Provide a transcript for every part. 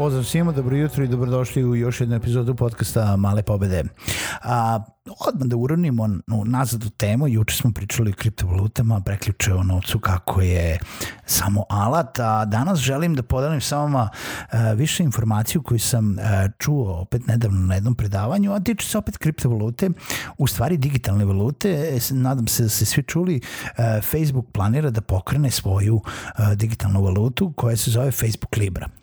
Pozdrav svima, dobro jutro i dobrodošli u još jednu epizodu podcasta Male pobede. A, odmah da uronimo nazad u temu, juče smo pričali o kriptovalutama, preključe o novcu kako je samo alat, a danas želim da podelim sa vama a, više informaciju koju sam a, čuo opet nedavno na jednom predavanju, a tiče se opet kriptovalute, u stvari digitalne valute, nadam se da ste svi čuli, a, Facebook planira da pokrene svoju a, digitalnu valutu koja se zove Facebook Libra.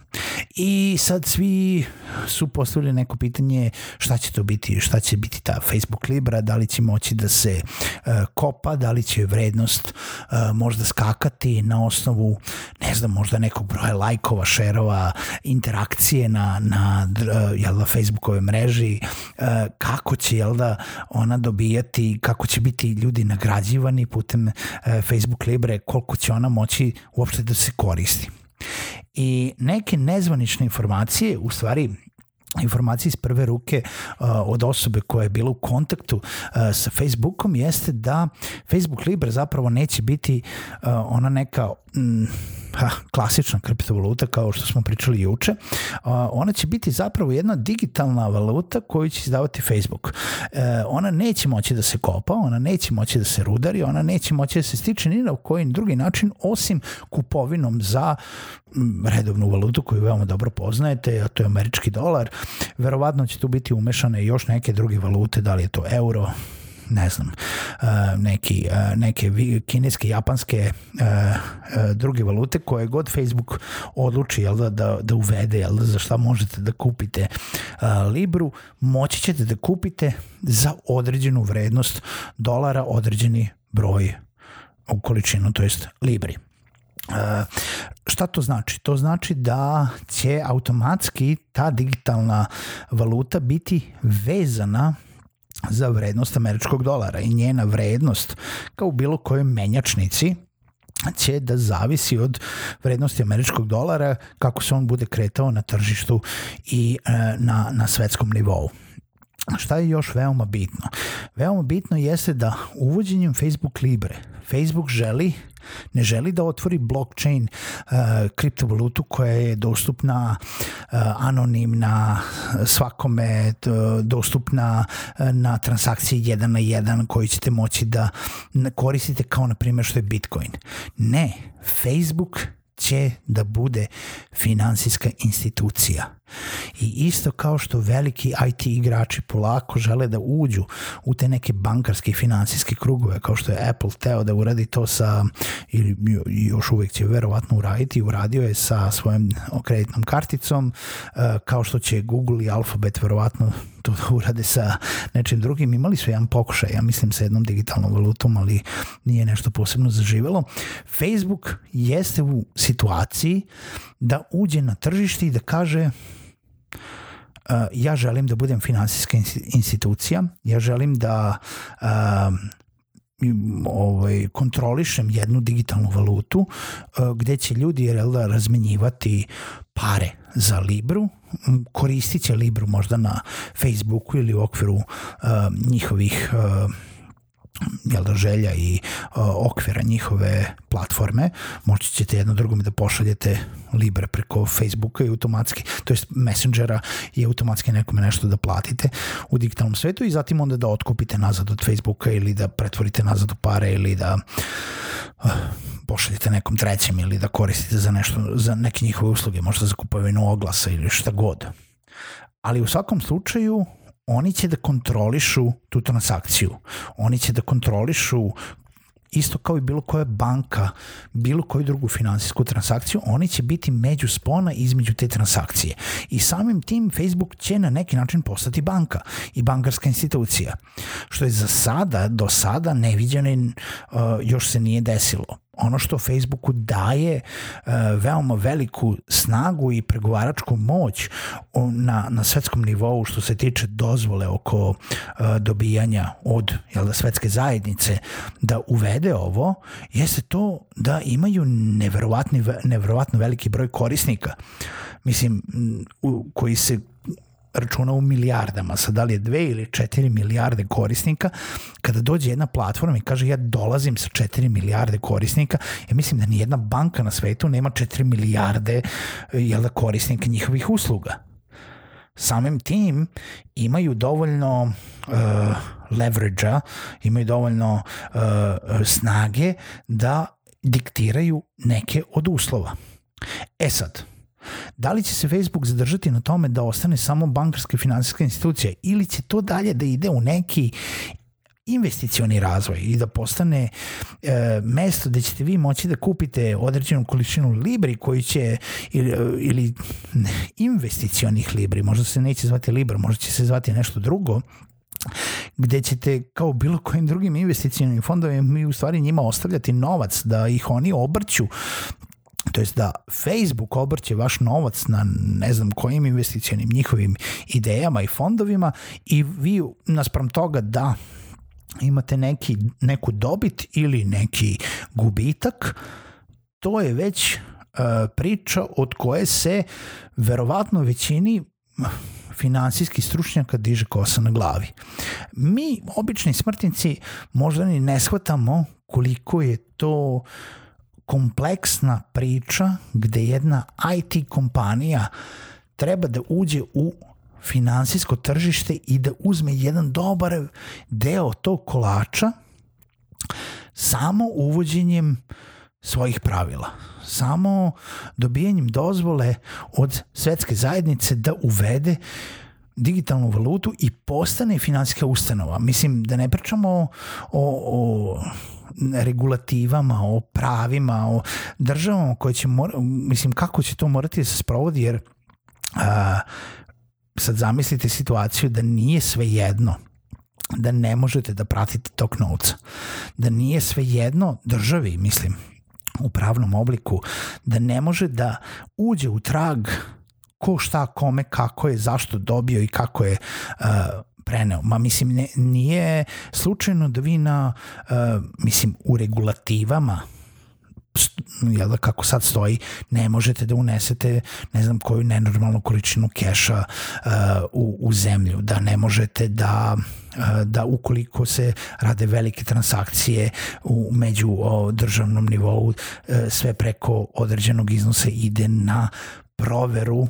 I sad svi su postavili neko pitanje šta će to biti, šta će biti ta Facebook Libra, da li će moći da se uh, kopa, da li će vrednost uh, možda skakati na osnovu, ne znam, možda nekog broja lajkova, šerova, interakcije na, na uh, jel da, Facebookove mreži, kako će jel da, ona dobijati, kako će biti ljudi nagrađivani putem Facebook Libre, koliko će ona moći uopšte da se koristi i neke nezvanične informacije, u stvari informacije iz prve ruke uh, od osobe koja je bila u kontaktu uh, sa Facebookom jeste da Facebook Libre zapravo neće biti uh, ona neka mm, ha, klasična kriptovaluta kao što smo pričali juče, a, ona će biti zapravo jedna digitalna valuta koju će izdavati Facebook. E, ona neće moći da se kopa, ona neće moći da se rudari, ona neće moći da se stiče ni na koji drugi način osim kupovinom za redovnu valutu koju veoma dobro poznajete, a to je američki dolar. Verovatno će tu biti umešane još neke druge valute, da li je to euro, ne znam, neki, neke kineske, japanske druge valute koje god Facebook odluči jel da, da, da uvede, jel da, za šta možete da kupite Libru, moći ćete da kupite za određenu vrednost dolara određeni broj u količinu, to jest Libri. Šta to znači? To znači da će automatski ta digitalna valuta biti vezana za vrednost američkog dolara i njena vrednost kao u bilo kojoj menjačnici će da zavisi od vrednosti američkog dolara kako se on bude kretao na tržištu i e, na, na svetskom nivou. Šta je još veoma bitno? Veoma bitno jeste da uvođenjem Facebook Libre Facebook želi ne želi da otvori blockchain uh, kriptovalutu koja je dostupna uh, anonimna svakome dostupna uh, na transakciji 1 na 1 koji ćete moći da koristite kao na primjer što je Bitcoin. Ne, Facebook će da bude finansijska institucija. I isto kao što veliki IT igrači polako žele da uđu u te neke bankarske i finansijske krugove, kao što je Apple teo da uradi to sa, ili još uvek će verovatno uraditi, uradio je sa svojom kreditnom karticom, eh, kao što će Google i Alphabet verovatno to da urade sa nečim drugim. Imali su jedan pokušaj, ja mislim, sa jednom digitalnom valutom, ali nije nešto posebno zaživelo. Facebook jeste u situaciji da uđe na tržište i da kaže ja želim da budem finansijska institucija, ja želim da ovaj, kontrolišem jednu digitalnu valutu uh, gde će ljudi jel, da razmenjivati pare za Libru, koristit će Libru možda na Facebooku ili u okviru njihovih jel da, želja i uh, okvira njihove platforme, moći ćete jedno drugome da pošaljete Libre preko Facebooka i automatski, to jest Messengera i automatski nekome nešto da platite u digitalnom svetu i zatim onda da otkupite nazad od Facebooka ili da pretvorite nazad u pare ili da uh, pošaljete nekom trećem ili da koristite za nešto, za neke njihove usluge, možda za kupovinu oglasa ili šta god. Ali u svakom slučaju oni će da kontrolišu tu transakciju. Oni će da kontrolišu isto kao i bilo koja banka, bilo koju drugu finansijsku transakciju, oni će biti među spona između te transakcije. I samim tim Facebook će na neki način postati banka i bankarska institucija. Što je za sada, do sada neviđeno uh, još se nije desilo ono što Facebooku daje uh, veoma veliku snagu i pregovaračku moć na, na svetskom nivou što se tiče dozvole oko uh, dobijanja od jel da, svetske zajednice da uvede ovo, jeste to da imaju neverovatni, neverovatno veliki broj korisnika. Mislim, u, koji se računa u milijardama, sad da li je dve ili četiri milijarde korisnika, kada dođe jedna platforma i kaže ja dolazim sa četiri milijarde korisnika, ja mislim da ni jedna banka na svetu nema četiri milijarde jel da, korisnika njihovih usluga. Samim tim imaju dovoljno uh, leverage-a, imaju dovoljno uh, snage da diktiraju neke od uslova. E sad, Da li će se Facebook zadržati na tome da ostane samo bankarska i finansijska institucija ili će to dalje da ide u neki investicioni razvoj i da postane e, mesto gde ćete vi moći da kupite određenu količinu libri koji će ili, ili investicionih libri, možda se neće zvati libra, možda će se zvati nešto drugo, gde ćete kao bilo kojim drugim investicijalnim fondovima mi u stvari njima ostavljati novac da ih oni obrću to jest da Facebook obrće vaš novac na ne znam kojim investicijonim njihovim idejama i fondovima i vi naspram toga da imate neki, neku dobit ili neki gubitak, to je već uh, priča od koje se verovatno većini finansijski stručnjaka diže kosa na glavi. Mi, obični smrtnici, možda ni ne shvatamo koliko je to uh, kompleksna priča gde jedna IT kompanija treba da uđe u finansijsko tržište i da uzme jedan dobar deo tog kolača samo uvođenjem svojih pravila. Samo dobijanjem dozvole od svetske zajednice da uvede digitalnu valutu i postane finansijska ustanova. Mislim, da ne pričamo o, o regulativama, o pravima, o državama koje će, mora, mislim, kako će to morati da se sprovodi, jer a, sad zamislite situaciju da nije sve jedno da ne možete da pratite tok novca, da nije sve jedno državi, mislim, u pravnom obliku, da ne može da uđe u trag ko šta, kome, kako je, zašto dobio i kako je uh, preneo. Ma mislim, ne, nije slučajno da vi na, uh, mislim, u regulativama jel da kako sad stoji, ne možete da unesete ne znam koju nenormalnu količinu keša uh, u, u zemlju, da ne možete da uh, da ukoliko se rade velike transakcije u među državnom nivou uh, sve preko određenog iznosa ide na proveru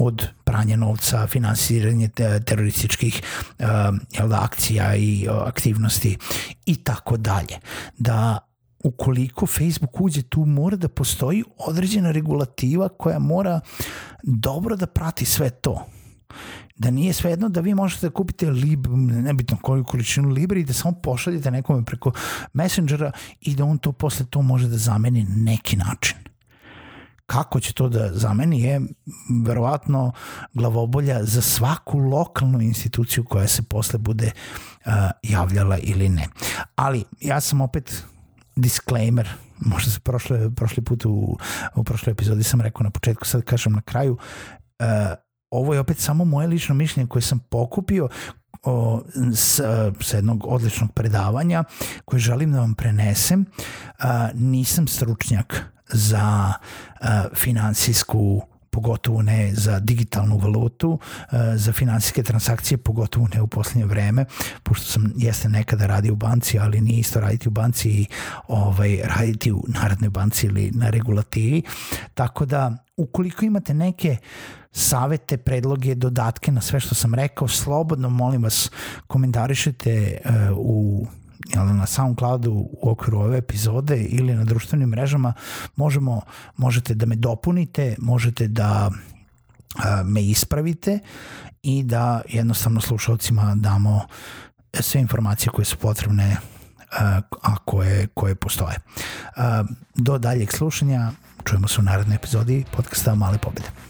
od pranja novca, finansiranje terorističkih uh, jel da, akcija i aktivnosti i tako dalje. Da ukoliko Facebook uđe tu mora da postoji određena regulativa koja mora dobro da prati sve to da nije svejedno da vi možete da kupite lib, nebitno koju količinu libra i da samo pošaljete nekome preko Messengera i da on to posle to može da zameni neki način kako će to da zameni je verovatno glavobolja za svaku lokalnu instituciju koja se posle bude uh, javljala ili ne. Ali ja sam opet disclaimer, možda se prošle, prošli put u, u prošloj epizodi sam rekao na početku, sad kažem na kraju, uh, ovo je opet samo moje lično mišljenje koje sam pokupio o, s, s jednog odličnog predavanja koje želim da vam prenesem. A, nisam stručnjak za uh, finansijsku pogotovo ne za digitalnu valutu, uh, za finansijske transakcije, pogotovo ne u poslednje vreme, pošto sam jeste nekada radio u banci, ali nije isto raditi u banci i ovaj, raditi u Narodnoj banci ili na regulativi. Tako da, ukoliko imate neke savete, predloge, dodatke na sve što sam rekao, slobodno molim vas komentarišite uh, u jel, na SoundCloudu u okviru ove epizode ili na društvenim mrežama možemo, možete da me dopunite, možete da me ispravite i da jednostavno slušalcima damo sve informacije koje su potrebne a koje, koje postoje. Do daljeg slušanja, čujemo se u narednoj epizodi podcasta Male pobede.